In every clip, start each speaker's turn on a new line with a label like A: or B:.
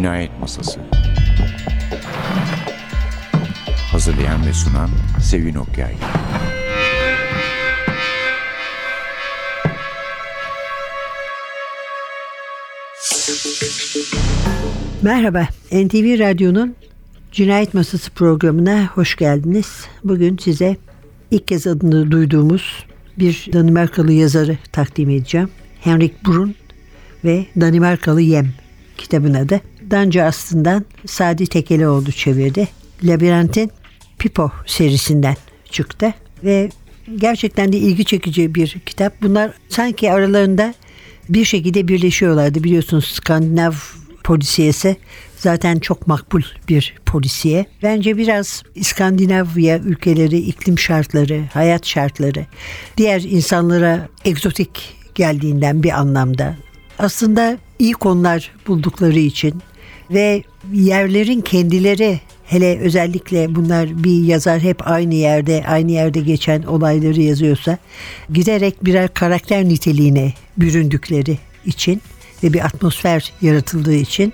A: Cinayet Masası Hazırlayan ve sunan Sevin Okyay
B: Merhaba, NTV Radyo'nun Cinayet Masası programına hoş geldiniz. Bugün size ilk kez adını duyduğumuz bir Danimarkalı yazarı takdim edeceğim. Henrik Brun ve Danimarkalı Yem kitabın adı. Danca aslından Sadi Tekelioğlu çevirdi. Labirentin Pipo serisinden çıktı ve gerçekten de ilgi çekici bir kitap. Bunlar sanki aralarında bir şekilde birleşiyorlardı. Biliyorsunuz Skandinav polisiyesi zaten çok makbul bir polisiye. Bence biraz İskandinavya ülkeleri, iklim şartları, hayat şartları diğer insanlara egzotik geldiğinden bir anlamda aslında iyi konular buldukları için ve yerlerin kendileri hele özellikle bunlar bir yazar hep aynı yerde aynı yerde geçen olayları yazıyorsa giderek birer karakter niteliğine büründükleri için ve bir atmosfer yaratıldığı için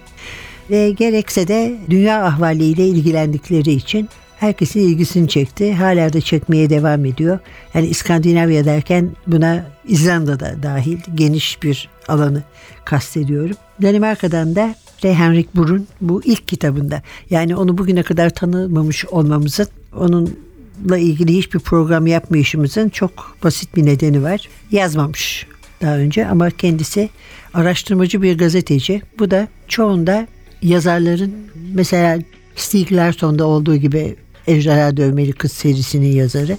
B: ve gerekse de dünya ahvaliyle ilgilendikleri için herkesin ilgisini çekti. Hala da çekmeye devam ediyor. Yani İskandinavya derken buna İzlanda da dahil geniş bir alanı kastediyorum. Danimarka'dan da de Henrik Burun bu ilk kitabında. Yani onu bugüne kadar tanımamış olmamızın onunla ilgili hiçbir program yapmayışımızın çok basit bir nedeni var. Yazmamış daha önce ama kendisi araştırmacı bir gazeteci. Bu da çoğunda yazarların mesela Stieg Larsson'da olduğu gibi Ejderha Dövmeli Kız serisinin yazarı.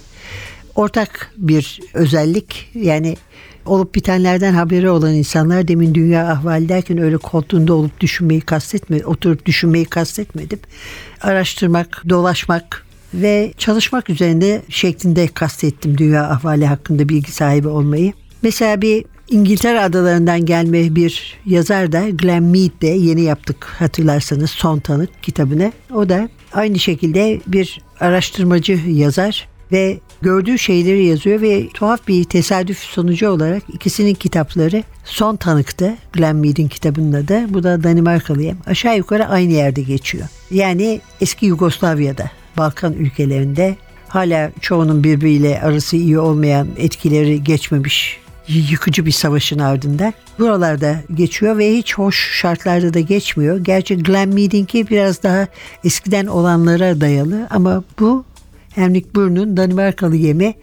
B: Ortak bir özellik yani olup bitenlerden haberi olan insanlar demin dünya ahvali derken öyle koltuğunda olup düşünmeyi kastetmedi, oturup düşünmeyi kastetmedim. Araştırmak, dolaşmak ve çalışmak üzerinde şeklinde kastettim dünya ahvali hakkında bilgi sahibi olmayı. Mesela bir İngiltere adalarından gelme bir yazar da Glenn Mead de yeni yaptık hatırlarsanız Son Tanık kitabını. O da aynı şekilde bir araştırmacı yazar ve gördüğü şeyleri yazıyor ve tuhaf bir tesadüf sonucu olarak ikisinin kitapları Son Tanık'ta Glenn Mead'in kitabının adı. Bu da Danimarkalıyım. Aşağı yukarı aynı yerde geçiyor. Yani eski Yugoslavya'da, Balkan ülkelerinde hala çoğunun birbiriyle arası iyi olmayan etkileri geçmemiş yıkıcı bir savaşın ardından buralarda geçiyor ve hiç hoş şartlarda da geçmiyor. Gerçi Glen Mead'inki biraz daha eskiden olanlara dayalı ama bu Henrik Burn'un Danimarkalı yemi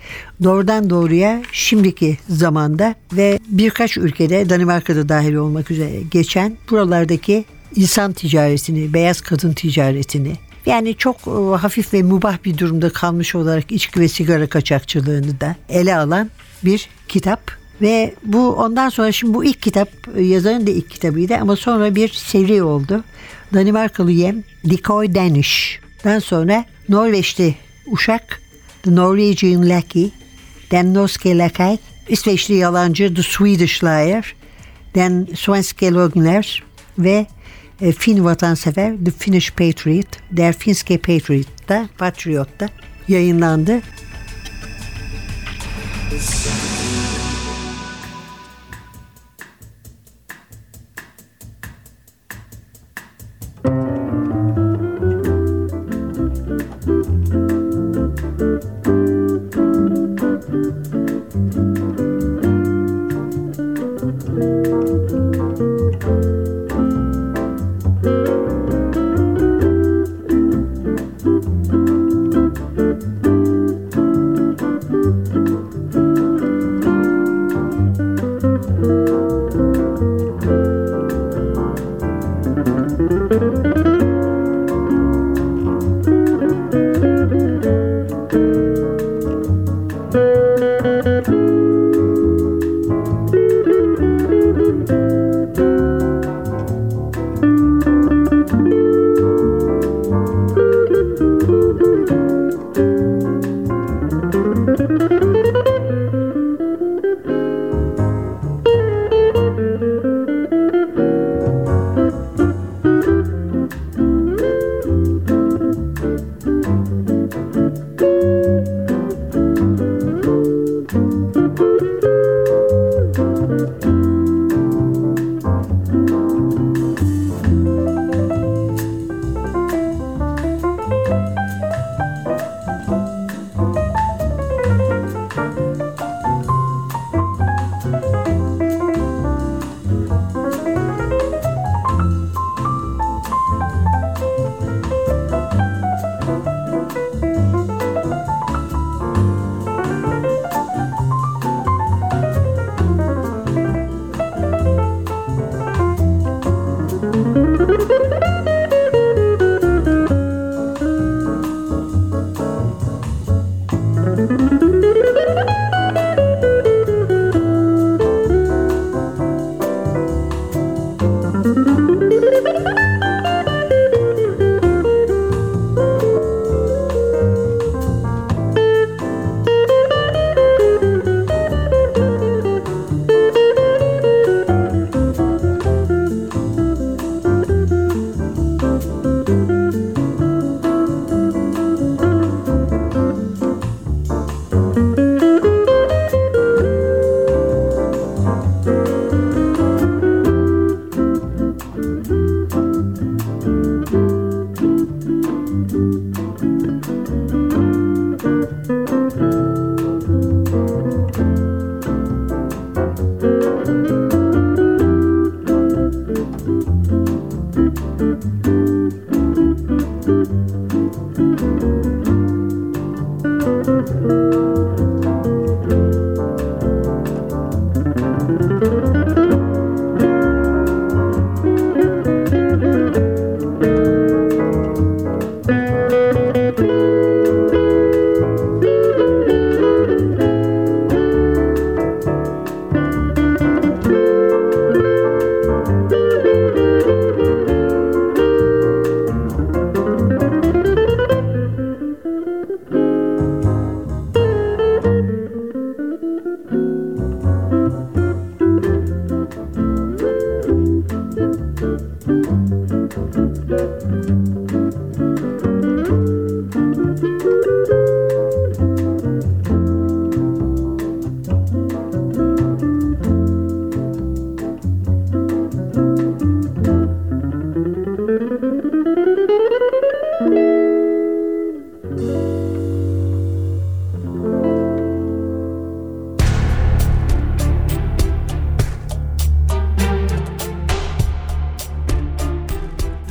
B: doğrudan doğruya şimdiki zamanda ve birkaç ülkede Danimarka'da dahil olmak üzere geçen buralardaki insan ticaretini, beyaz kadın ticaretini, yani çok e, hafif ve mubah bir durumda kalmış olarak içki ve sigara kaçakçılığını da ele alan bir kitap. Ve bu ondan sonra şimdi bu ilk kitap e, yazarın da ilk kitabıydı ama sonra bir seri oldu. Danimarkalı Yem Dikoy Danish'dan sonra Norveçli Uşak. The Norwegian Lackey Den Norske Lakay İsveçli Yalancı The Swedish Liar. Den Svenske Logner ve e, Fin Vatansever The Finnish Patriot. Der Finske Patriot'ta Patriot'ta yayınlandı.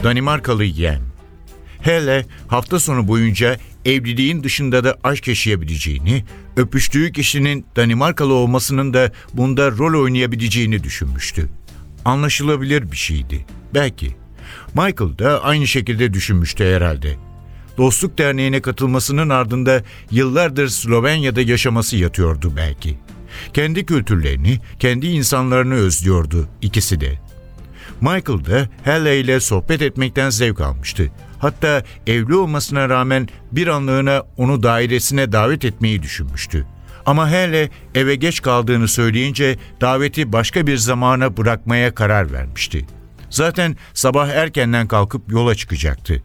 C: Danimarkalı yeğen. Hele hafta sonu boyunca evliliğin dışında da aşk yaşayabileceğini, öpüştüğü kişinin Danimarkalı olmasının da bunda rol oynayabileceğini düşünmüştü. Anlaşılabilir bir şeydi. Belki. Michael da aynı şekilde düşünmüştü herhalde. Dostluk Derneği'ne katılmasının ardında yıllardır Slovenya'da yaşaması yatıyordu belki. Kendi kültürlerini, kendi insanlarını özlüyordu ikisi de. Michael da Halle ile sohbet etmekten zevk almıştı. Hatta evli olmasına rağmen bir anlığına onu dairesine davet etmeyi düşünmüştü. Ama Halle eve geç kaldığını söyleyince daveti başka bir zamana bırakmaya karar vermişti. Zaten sabah erkenden kalkıp yola çıkacaktı.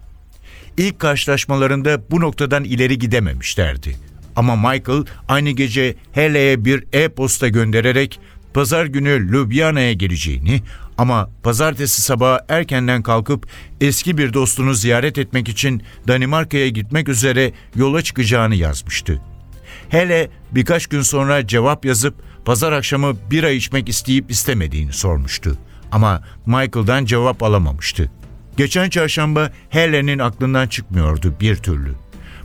C: İlk karşılaşmalarında bu noktadan ileri gidememişlerdi. Ama Michael aynı gece Halle'ye bir e-posta göndererek pazar günü Ljubljana'ya geleceğini ama pazartesi sabahı erkenden kalkıp eski bir dostunu ziyaret etmek için Danimarka'ya gitmek üzere yola çıkacağını yazmıştı. Hele birkaç gün sonra cevap yazıp pazar akşamı bira içmek isteyip istemediğini sormuştu. Ama Michael'dan cevap alamamıştı. Geçen çarşamba Helen'in aklından çıkmıyordu bir türlü.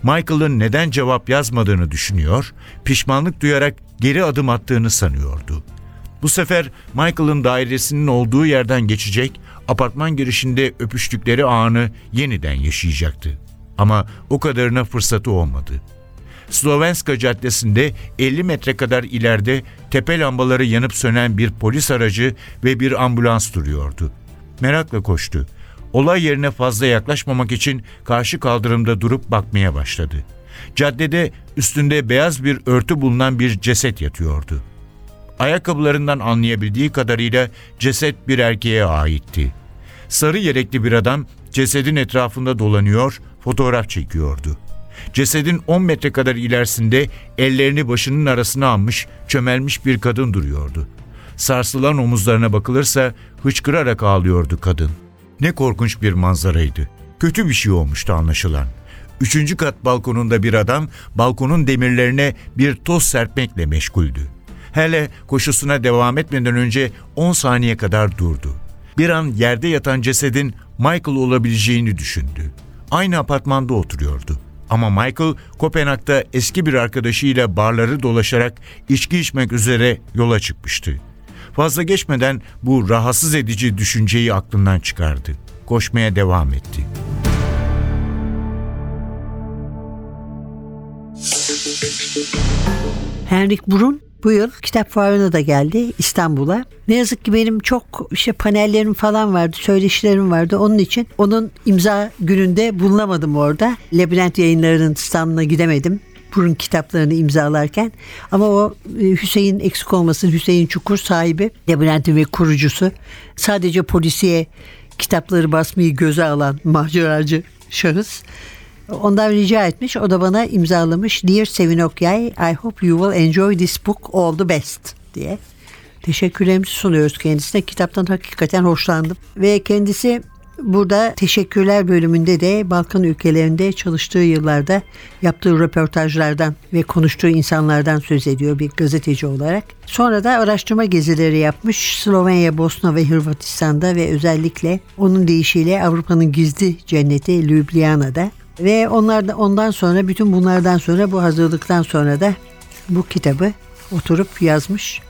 C: Michael'ın neden cevap yazmadığını düşünüyor, pişmanlık duyarak geri adım attığını sanıyordu. Bu sefer Michael'ın dairesinin olduğu yerden geçecek, apartman girişinde öpüştükleri anı yeniden yaşayacaktı. Ama o kadarına fırsatı olmadı. Slovenska Caddesi'nde 50 metre kadar ileride tepe lambaları yanıp sönen bir polis aracı ve bir ambulans duruyordu. Merakla koştu. Olay yerine fazla yaklaşmamak için karşı kaldırımda durup bakmaya başladı. Caddede üstünde beyaz bir örtü bulunan bir ceset yatıyordu. Ayakkabılarından anlayabildiği kadarıyla ceset bir erkeğe aitti. Sarı yelekli bir adam cesedin etrafında dolanıyor, fotoğraf çekiyordu. Cesedin 10 metre kadar ilerisinde ellerini başının arasına almış, çömelmiş bir kadın duruyordu. Sarsılan omuzlarına bakılırsa hıçkırarak ağlıyordu kadın. Ne korkunç bir manzaraydı. Kötü bir şey olmuştu anlaşılan. Üçüncü kat balkonunda bir adam balkonun demirlerine bir toz serpmekle meşguldü. Hele koşusuna devam etmeden önce 10 saniye kadar durdu. Bir an yerde yatan cesedin Michael olabileceğini düşündü. Aynı apartmanda oturuyordu. Ama Michael Kopenhag'da eski bir arkadaşıyla barları dolaşarak içki içmek üzere yola çıkmıştı. Fazla geçmeden bu rahatsız edici düşünceyi aklından çıkardı. Koşmaya devam etti.
B: Henrik Brun bu yıl kitap fuarına da geldi İstanbul'a. Ne yazık ki benim çok işte panellerim falan vardı, söyleşilerim vardı. Onun için onun imza gününde bulunamadım orada. Labirent yayınlarının standına gidemedim. Burun kitaplarını imzalarken. Ama o e, Hüseyin eksik olmasın Hüseyin Çukur sahibi, Labirentin ve kurucusu. Sadece polisiye kitapları basmayı göze alan maceracı şahıs. Ondan rica etmiş. O da bana imzalamış. Dear Sevin Okyay, I hope you will enjoy this book all the best diye. Teşekkürlerimizi sunuyoruz kendisine. Kitaptan hakikaten hoşlandım. Ve kendisi burada teşekkürler bölümünde de Balkan ülkelerinde çalıştığı yıllarda yaptığı röportajlardan ve konuştuğu insanlardan söz ediyor bir gazeteci olarak. Sonra da araştırma gezileri yapmış Slovenya, Bosna ve Hırvatistan'da ve özellikle onun deyişiyle Avrupa'nın gizli cenneti Ljubljana'da. Ve onlar da ondan sonra bütün bunlardan sonra bu hazırlıktan sonra da bu kitabı oturup yazmış.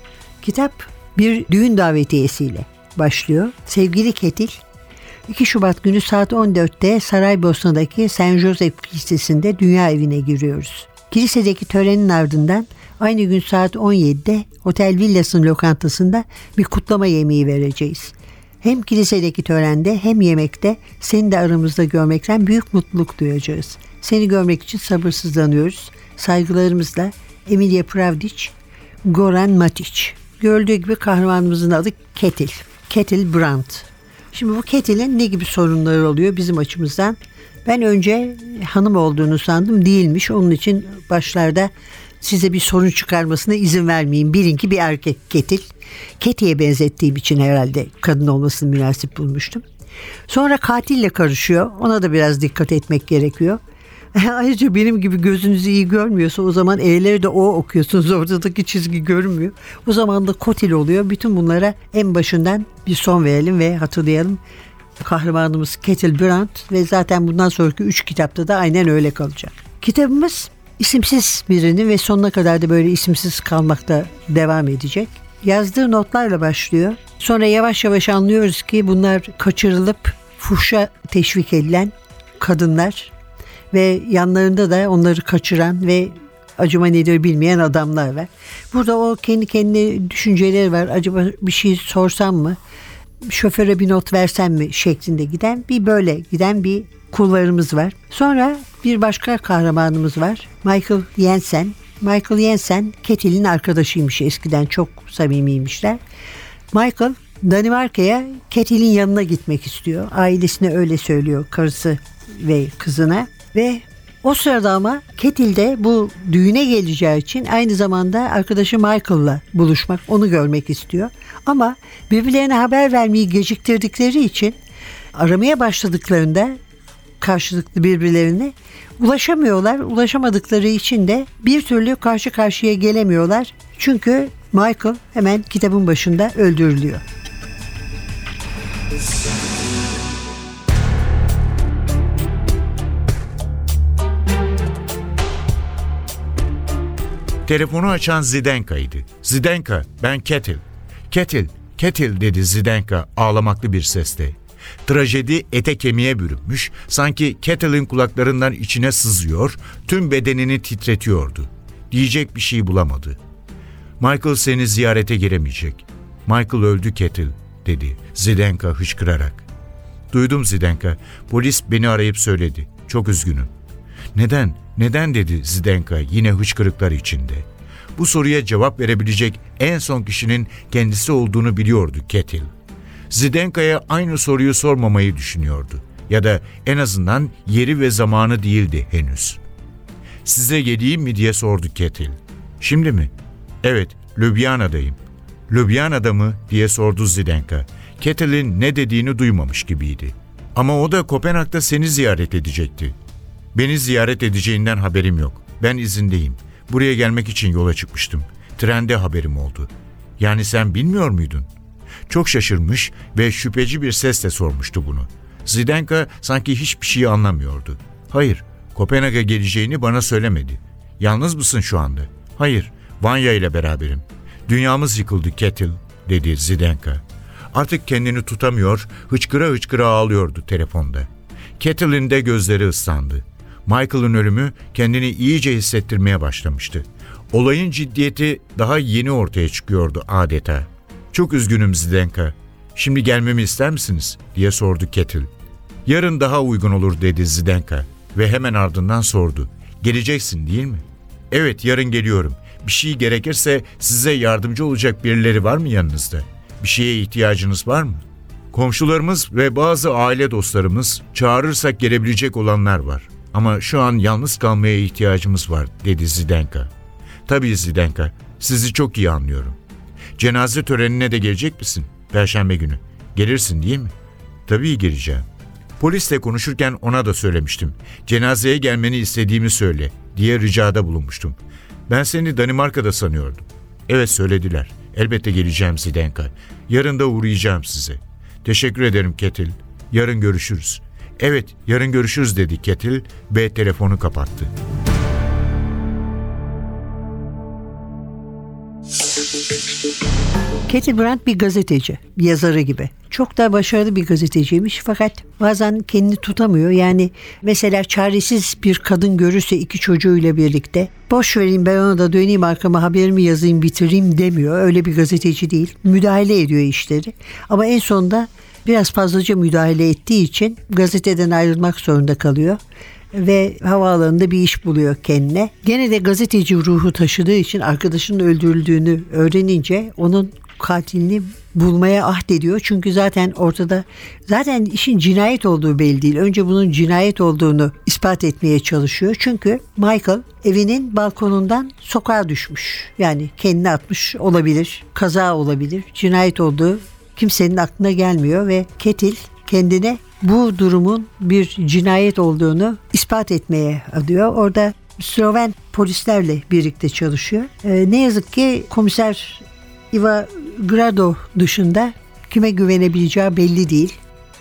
B: Kitap bir düğün davetiyesiyle başlıyor. Sevgili Ketil 2 Şubat günü saat 14'te Saraybosna'daki Saint Joseph Kilisesi'nde dünya evine giriyoruz. Kilisedeki törenin ardından aynı gün saat 17'de Otel Villas'ın lokantasında bir kutlama yemeği vereceğiz. Hem kilisedeki törende hem yemekte seni de aramızda görmekten büyük mutluluk duyacağız. Seni görmek için sabırsızlanıyoruz. Saygılarımızla Emilia Pravdic, Goran Matic. Gördüğü gibi kahramanımızın adı Ketil. Ketil Brandt. Şimdi bu Ketil'in ne gibi sorunları oluyor bizim açımızdan? Ben önce hanım olduğunu sandım değilmiş. Onun için başlarda size bir sorun çıkarmasına izin vermeyeyim. Bilin ki bir erkek Ketil. Keti'ye benzettiğim için herhalde kadın olmasını münasip bulmuştum. Sonra katille karışıyor. Ona da biraz dikkat etmek gerekiyor. Ayrıca benim gibi gözünüzü iyi görmüyorsa o zaman E'leri de O okuyorsunuz. Ortadaki çizgi görünmüyor. O zaman da kotil oluyor. Bütün bunlara en başından bir son verelim ve hatırlayalım. kahramanımız Kettle Brandt ve zaten bundan sonraki üç kitapta da aynen öyle kalacak. Kitabımız isimsiz birini ve sonuna kadar da böyle isimsiz kalmakta devam edecek. Yazdığı notlarla başlıyor. Sonra yavaş yavaş anlıyoruz ki bunlar kaçırılıp fuhşa teşvik edilen kadınlar ve yanlarında da onları kaçıran ve acıma nedir bilmeyen adamlar var. Burada o kendi kendine düşünceleri var. Acaba bir şey sorsam mı? Şoföre bir not versem mi şeklinde giden bir böyle giden bir kullarımız var. Sonra bir başka kahramanımız var. Michael Jensen. Michael Jensen Ketil'in arkadaşıymış eskiden çok samimiymişler. Michael Danimarka'ya Ketil'in yanına gitmek istiyor. Ailesine öyle söylüyor karısı ve kızına ve o sırada ama Ketil de bu düğüne geleceği için aynı zamanda arkadaşı Michael'la buluşmak, onu görmek istiyor. Ama birbirlerine haber vermeyi geciktirdikleri için aramaya başladıklarında karşılıklı birbirlerine ulaşamıyorlar. Ulaşamadıkları için de bir türlü karşı karşıya gelemiyorlar. Çünkü Michael hemen kitabın başında öldürülüyor.
C: Telefonu açan Zidenka'ydı. Zidenka, ben Ketil. Ketil, Ketil dedi Zidenka ağlamaklı bir sesle. Trajedi ete kemiğe bürünmüş, sanki Ketil'in kulaklarından içine sızıyor, tüm bedenini titretiyordu. Diyecek bir şey bulamadı. Michael seni ziyarete giremeyecek. Michael öldü Ketil, dedi Zidenka hışkırarak. Duydum Zidenka, polis beni arayıp söyledi. Çok üzgünüm. Neden, neden dedi Zidenka yine hıçkırıklar içinde. Bu soruya cevap verebilecek en son kişinin kendisi olduğunu biliyordu Ketil. Zidenka'ya aynı soruyu sormamayı düşünüyordu. Ya da en azından yeri ve zamanı değildi henüz. Size geleyim mi diye sordu Ketil. Şimdi mi? Evet, Ljubljana'dayım. Ljubljana'da mı diye sordu Zidenka. Ketil'in ne dediğini duymamış gibiydi. Ama o da Kopenhag'da seni ziyaret edecekti. Beni ziyaret edeceğinden haberim yok. Ben izindeyim. Buraya gelmek için yola çıkmıştım. Trende haberim oldu. Yani sen bilmiyor muydun? Çok şaşırmış ve şüpheci bir sesle sormuştu bunu. Zidenka sanki hiçbir şey anlamıyordu. Hayır, Kopenhag'a geleceğini bana söylemedi. Yalnız mısın şu anda? Hayır, Vanya ile beraberim. Dünyamız yıkıldı Kettle, dedi Zidenka. Artık kendini tutamıyor, hıçkıra hıçkıra ağlıyordu telefonda. Kettle'in de gözleri ıslandı. Michael'ın ölümü kendini iyice hissettirmeye başlamıştı. Olayın ciddiyeti daha yeni ortaya çıkıyordu adeta. Çok üzgünüm Zidenka. Şimdi gelmemi ister misiniz? diye sordu Kettle. Yarın daha uygun olur dedi Zidenka ve hemen ardından sordu. Geleceksin değil mi? Evet yarın geliyorum. Bir şey gerekirse size yardımcı olacak birileri var mı yanınızda? Bir şeye ihtiyacınız var mı? Komşularımız ve bazı aile dostlarımız çağırırsak gelebilecek olanlar var. Ama şu an yalnız kalmaya ihtiyacımız var dedi Zidenka. Tabii Zidenka, sizi çok iyi anlıyorum. Cenaze törenine de gelecek misin? Perşembe günü. Gelirsin değil mi? Tabii geleceğim. Polisle konuşurken ona da söylemiştim. Cenazeye gelmeni istediğimi söyle diye ricada bulunmuştum. Ben seni Danimarka'da sanıyordum. Evet söylediler. Elbette geleceğim Zidenka. Yarın da uğrayacağım size. Teşekkür ederim Ketil. Yarın görüşürüz. Evet, yarın görüşürüz dedi Ketil ve telefonu kapattı.
B: Kettle Brandt bir gazeteci, yazarı gibi. Çok da başarılı bir gazeteciymiş fakat bazen kendini tutamıyor. Yani mesela çaresiz bir kadın görürse iki çocuğuyla birlikte boş vereyim ben ona da döneyim arkama haberimi yazayım bitireyim demiyor. Öyle bir gazeteci değil. Müdahale ediyor işleri. Ama en sonunda biraz fazlaca müdahale ettiği için gazeteden ayrılmak zorunda kalıyor ve havaalanında bir iş buluyor kendine. Gene de gazeteci ruhu taşıdığı için arkadaşının öldürüldüğünü öğrenince onun katilini bulmaya ahd ediyor. Çünkü zaten ortada zaten işin cinayet olduğu belli değil. Önce bunun cinayet olduğunu ispat etmeye çalışıyor. Çünkü Michael evinin balkonundan sokağa düşmüş. Yani kendini atmış olabilir. Kaza olabilir. Cinayet olduğu kimsenin aklına gelmiyor ve Ketil kendine bu durumun bir cinayet olduğunu ispat etmeye adıyor. Orada Sloven polislerle birlikte çalışıyor. Ee, ne yazık ki komiser Iva Grado dışında kime güvenebileceği belli değil.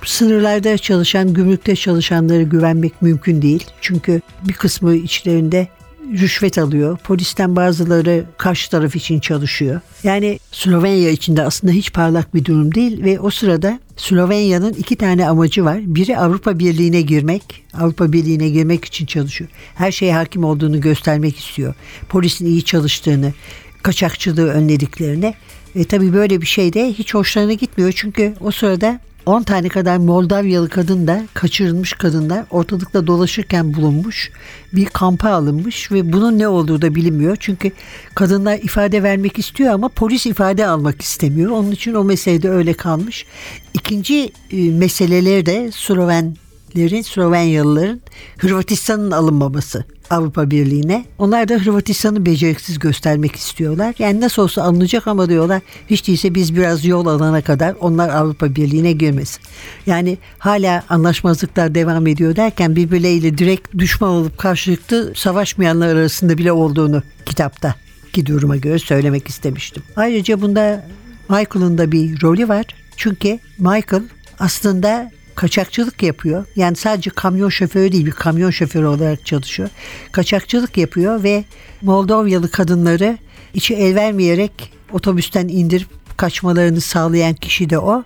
B: Sınırlarda çalışan, gümrükte çalışanlara güvenmek mümkün değil. Çünkü bir kısmı içlerinde rüşvet alıyor. Polisten bazıları karşı taraf için çalışıyor. Yani Slovenya içinde aslında hiç parlak bir durum değil ve o sırada Slovenya'nın iki tane amacı var. Biri Avrupa Birliği'ne girmek. Avrupa Birliği'ne girmek için çalışıyor. Her şeye hakim olduğunu göstermek istiyor. Polisin iyi çalıştığını, kaçakçılığı önlediklerini. Ve tabii böyle bir şey de hiç hoşlarına gitmiyor. Çünkü o sırada 10 tane kadar Moldavyalı kadın da kaçırılmış kadınlar ortalıkta dolaşırken bulunmuş. Bir kampa alınmış ve bunun ne olduğu da bilinmiyor. Çünkü kadınlar ifade vermek istiyor ama polis ifade almak istemiyor. Onun için o mesele de öyle kalmış. İkinci e, meseleleri de Slovenlerin, Slovenyalıların Hırvatistan'ın alınmaması. Avrupa Birliği'ne. Onlar da Hırvatistan'ı beceriksiz göstermek istiyorlar. Yani nasıl olsa alınacak ama diyorlar hiç değilse biz biraz yol alana kadar onlar Avrupa Birliği'ne girmesin. Yani hala anlaşmazlıklar devam ediyor derken birbirleriyle direkt düşman olup karşılıklı savaşmayanlar arasında bile olduğunu kitapta ki duruma göre söylemek istemiştim. Ayrıca bunda Michael'ın da bir rolü var. Çünkü Michael aslında kaçakçılık yapıyor. Yani sadece kamyon şoförü değil bir kamyon şoförü olarak çalışıyor. Kaçakçılık yapıyor ve Moldovyalı kadınları içi el vermeyerek otobüsten indirip kaçmalarını sağlayan kişi de o.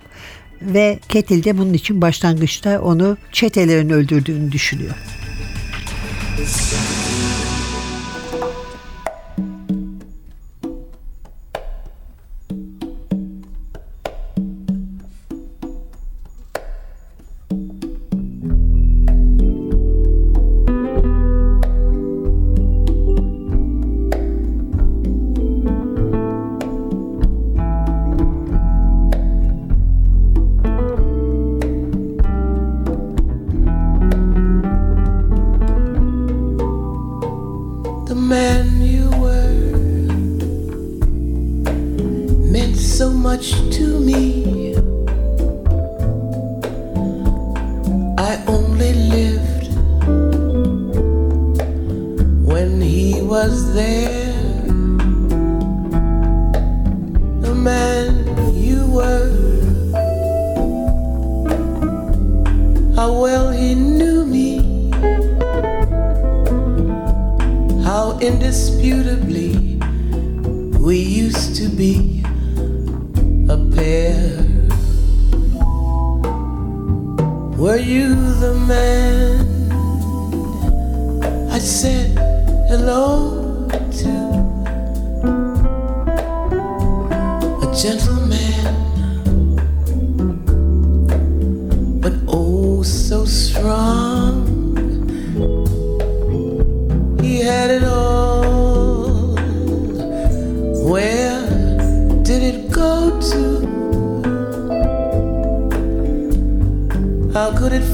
B: Ve Ketil de bunun için başlangıçta onu çetelerin öldürdüğünü düşünüyor.
D: Indisputably we used to be a pair. Were you the man I said hello to? A gentleman, but oh so strong.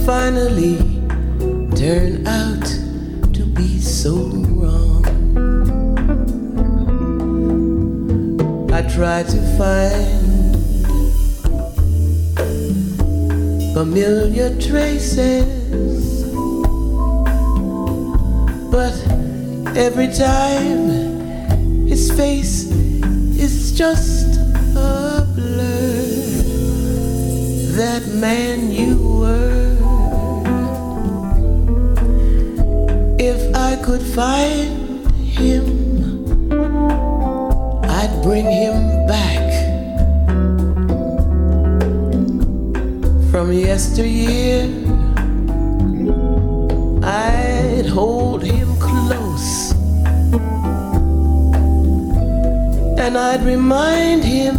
D: Finally turn out to be so wrong? I try to find familiar traces, but every time his face is just a blur. That man you if I could find him, I'd bring him back from yesteryear. I'd hold him close and I'd remind him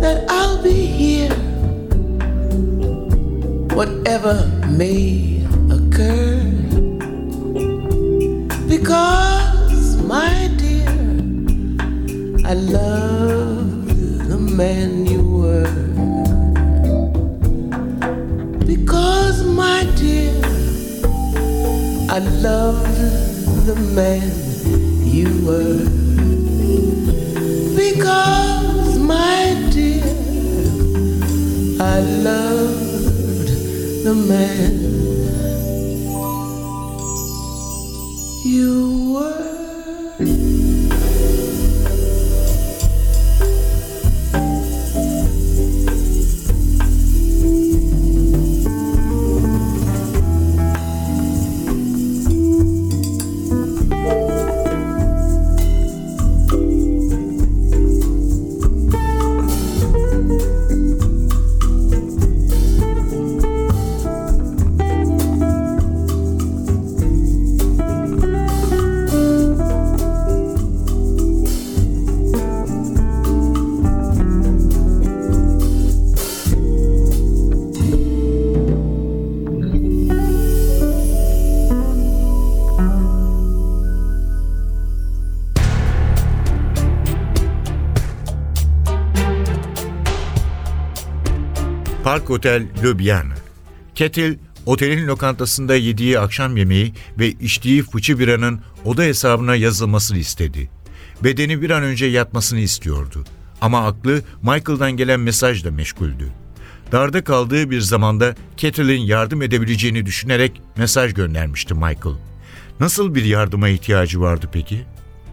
D: that I'll be here whatever may I love the man you were. Because, my dear, I love the man you were. Because, my dear, I love the man
C: Park Otel Ljubljana. Kettle, otelin lokantasında yediği akşam yemeği ve içtiği fıçı biranın oda hesabına yazılmasını istedi. Bedeni bir an önce yatmasını istiyordu. Ama aklı Michael'dan gelen mesajla meşguldü. Darda kaldığı bir zamanda Kettle'in yardım edebileceğini düşünerek mesaj göndermişti Michael. Nasıl bir yardıma ihtiyacı vardı peki?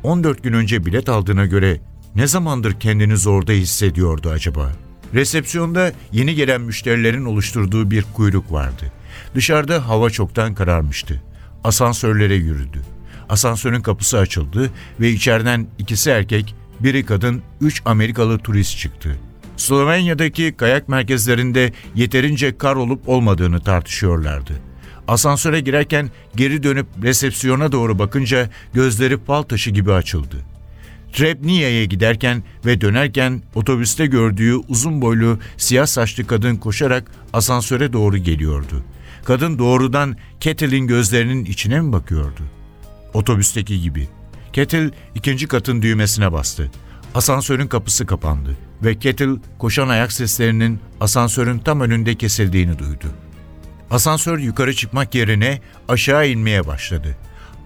C: 14 gün önce bilet aldığına göre ne zamandır kendini zorda hissediyordu acaba? Resepsiyonda yeni gelen müşterilerin oluşturduğu bir kuyruk vardı. Dışarıda hava çoktan kararmıştı. Asansörlere yürüdü. Asansörün kapısı açıldı ve içeriden ikisi erkek, biri kadın, üç Amerikalı turist çıktı. Slovenya'daki kayak merkezlerinde yeterince kar olup olmadığını tartışıyorlardı. Asansöre girerken geri dönüp resepsiyona doğru bakınca gözleri fal taşı gibi açıldı. Trebniye'ye giderken ve dönerken otobüste gördüğü uzun boylu siyah saçlı kadın koşarak asansöre doğru geliyordu. Kadın doğrudan Kettle'in gözlerinin içine mi bakıyordu? Otobüsteki gibi. Kettle ikinci katın düğmesine bastı. Asansörün kapısı kapandı ve Kettle koşan ayak seslerinin asansörün tam önünde kesildiğini duydu. Asansör yukarı çıkmak yerine aşağı inmeye başladı.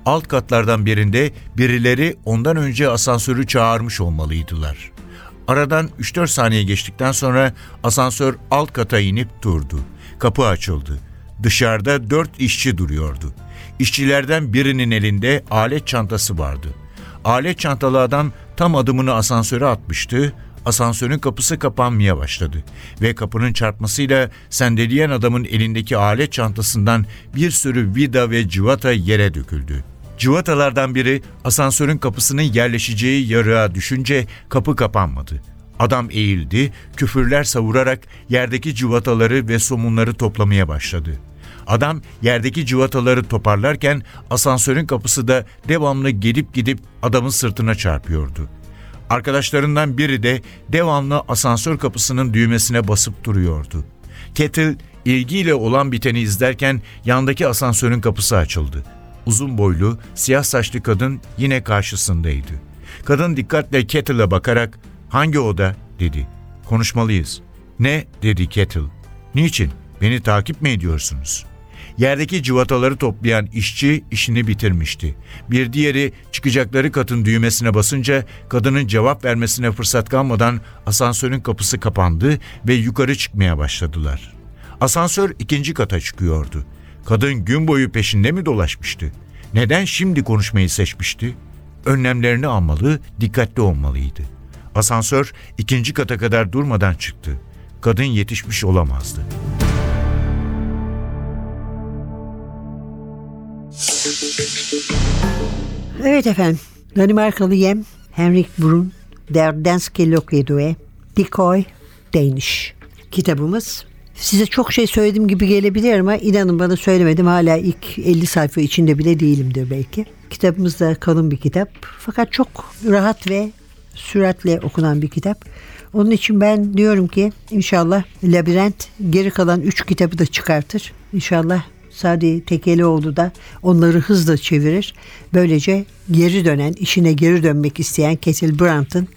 C: Alt katlardan birinde birileri ondan önce asansörü çağırmış olmalıydılar. Aradan 3-4 saniye geçtikten sonra asansör alt kata inip durdu. Kapı açıldı. Dışarıda dört işçi duruyordu. İşçilerden birinin elinde alet çantası vardı. Alet çantalı adam tam adımını asansöre atmıştı. Asansörün kapısı kapanmaya başladı ve kapının çarpmasıyla sendeleyen adamın elindeki alet çantasından bir sürü vida ve civata yere döküldü. Civatalardan biri asansörün kapısının yerleşeceği yarığa düşünce kapı kapanmadı. Adam eğildi, küfürler savurarak yerdeki civataları ve somunları toplamaya başladı. Adam yerdeki civataları toparlarken asansörün kapısı da devamlı gelip gidip adamın sırtına çarpıyordu. Arkadaşlarından biri de devamlı asansör kapısının düğmesine basıp duruyordu. Kettle ilgiyle olan biteni izlerken yandaki asansörün kapısı açıldı. Uzun boylu, siyah saçlı kadın yine karşısındaydı. Kadın dikkatle Kettle'a bakarak "Hangi oda?" dedi. "Konuşmalıyız." "Ne?" dedi Kettle. "Niçin? Beni takip mi ediyorsunuz?" Yerdeki cıvataları toplayan işçi işini bitirmişti. Bir diğeri çıkacakları katın düğmesine basınca kadının cevap vermesine fırsat kalmadan asansörün kapısı kapandı ve yukarı çıkmaya başladılar. Asansör ikinci kata çıkıyordu. Kadın gün boyu peşinde mi dolaşmıştı? Neden şimdi konuşmayı seçmişti? Önlemlerini almalı, dikkatli olmalıydı. Asansör ikinci kata kadar durmadan çıktı. Kadın yetişmiş olamazdı.
B: Evet efendim. Danimarkalı Yem Henrik Brun Der Danske Lokedue Decoy Danish kitabımız. Size çok şey söylediğim gibi gelebilir ama inanın bana söylemedim. Hala ilk 50 sayfa içinde bile değilimdir belki. Kitabımız da kalın bir kitap. Fakat çok rahat ve süratle okunan bir kitap. Onun için ben diyorum ki inşallah Labirent geri kalan 3 kitabı da çıkartır. İnşallah Sadi Tekelioğlu da onları hızla çevirir. Böylece geri dönen, işine geri dönmek isteyen Ketil Brandt'ın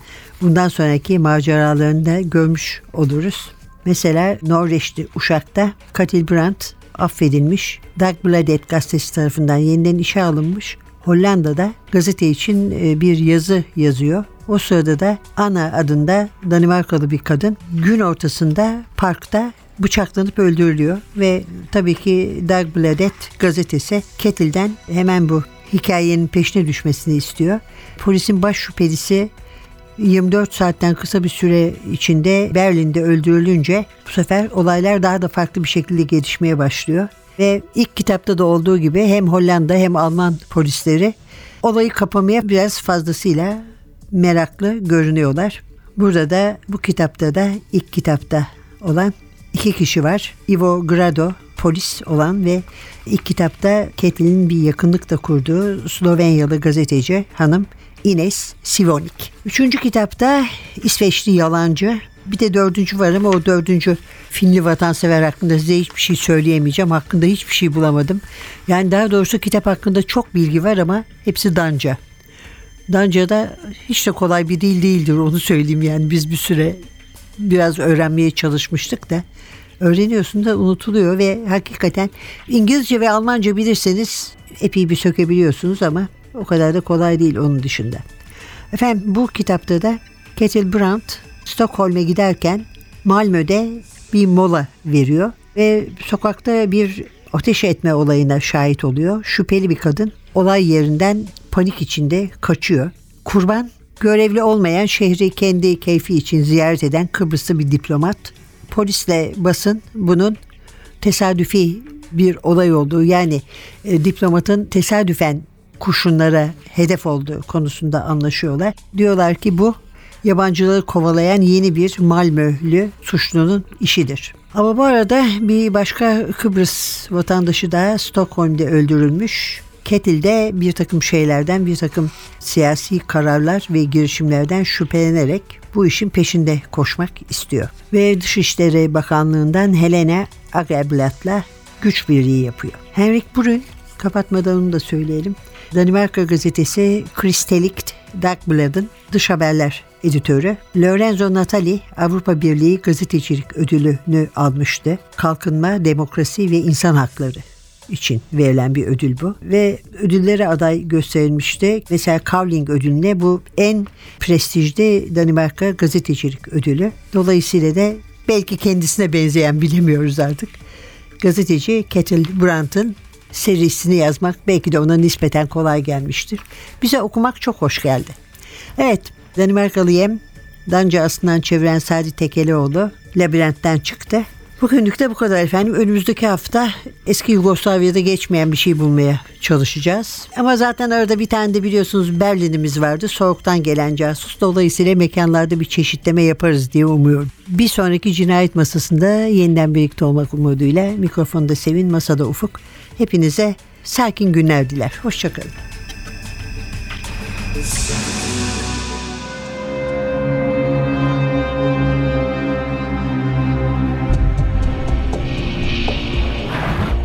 B: bundan sonraki maceralarını da görmüş oluruz. Mesela Norveçli Uşak'ta Katil Brandt affedilmiş. Dagbladet gazetesi tarafından yeniden işe alınmış. Hollanda'da gazete için e, bir yazı yazıyor. O sırada da Ana adında Danimarkalı bir kadın gün ortasında parkta bıçaklanıp öldürülüyor ve tabii ki Dagbladet gazetesi Ketil'den hemen bu hikayenin peşine düşmesini istiyor. Polisin baş şüphelisi 24 saatten kısa bir süre içinde Berlin'de öldürülünce bu sefer olaylar daha da farklı bir şekilde gelişmeye başlıyor. Ve ilk kitapta da olduğu gibi hem Hollanda hem Alman polisleri olayı kapamaya biraz fazlasıyla meraklı görünüyorlar. Burada da bu kitapta da ilk kitapta olan iki kişi var. Ivo Grado polis olan ve ilk kitapta Ketil'in bir yakınlıkla kurduğu Slovenyalı gazeteci hanım Ines Sivonik. Üçüncü kitapta İsveçli yalancı. Bir de dördüncü var ama o dördüncü Finli vatansever hakkında size hiçbir şey söyleyemeyeceğim. Hakkında hiçbir şey bulamadım. Yani daha doğrusu kitap hakkında çok bilgi var ama hepsi Danca. Danca da hiç de kolay bir dil değildir onu söyleyeyim yani biz bir süre biraz öğrenmeye çalışmıştık da öğreniyorsun da unutuluyor ve hakikaten İngilizce ve Almanca bilirseniz epey bir sökebiliyorsunuz ama o kadar da kolay değil onun dışında. Efendim bu kitapta da Ketil Brandt Stockholm'e giderken Malmö'de bir mola veriyor ve sokakta bir ateş etme olayına şahit oluyor. Şüpheli bir kadın olay yerinden panik içinde kaçıyor. Kurban görevli olmayan şehri kendi keyfi için ziyaret eden Kıbrıslı bir diplomat. Polisle basın bunun tesadüfi bir olay olduğu yani e, diplomatın tesadüfen kurşunlara hedef olduğu konusunda anlaşıyorlar. Diyorlar ki bu yabancıları kovalayan yeni bir Malmö'lü suçlunun işidir. Ama bu arada bir başka Kıbrıs vatandaşı da Stockholm'de öldürülmüş. Ketil'de bir takım şeylerden, bir takım siyasi kararlar ve girişimlerden şüphelenerek bu işin peşinde koşmak istiyor. Ve Dışişleri Bakanlığı'ndan Helena Agerblad'la güç birliği yapıyor. Henrik Brun, kapatmadan onu da söyleyelim. Danimarka gazetesi Kristelikt Dagblad'ın dış haberler editörü. Lorenzo Natali Avrupa Birliği gazetecilik ödülünü almıştı. Kalkınma, demokrasi ve insan hakları için verilen bir ödül bu. Ve ödüllere aday gösterilmişti. Mesela Kavling ödülüne bu en prestijli Danimarka gazetecilik ödülü. Dolayısıyla da belki kendisine benzeyen bilemiyoruz artık. Gazeteci Ketil Brandt'ın serisini yazmak belki de ona nispeten kolay gelmiştir. Bize okumak çok hoş geldi. Evet, Danimarkalı Yem, Danca aslından çeviren Sadi Tekelioğlu labirentten çıktı. Bugünlük de bu kadar efendim. Önümüzdeki hafta eski Yugoslavya'da geçmeyen bir şey bulmaya çalışacağız. Ama zaten arada bir tane de biliyorsunuz Berlin'imiz vardı. Soğuktan gelen casus. Dolayısıyla mekanlarda bir çeşitleme yaparız diye umuyorum. Bir sonraki cinayet masasında yeniden birlikte olmak umuduyla mikrofonda Sevin, masada Ufuk. Hepinize sakin günler diler. Hoşçakalın.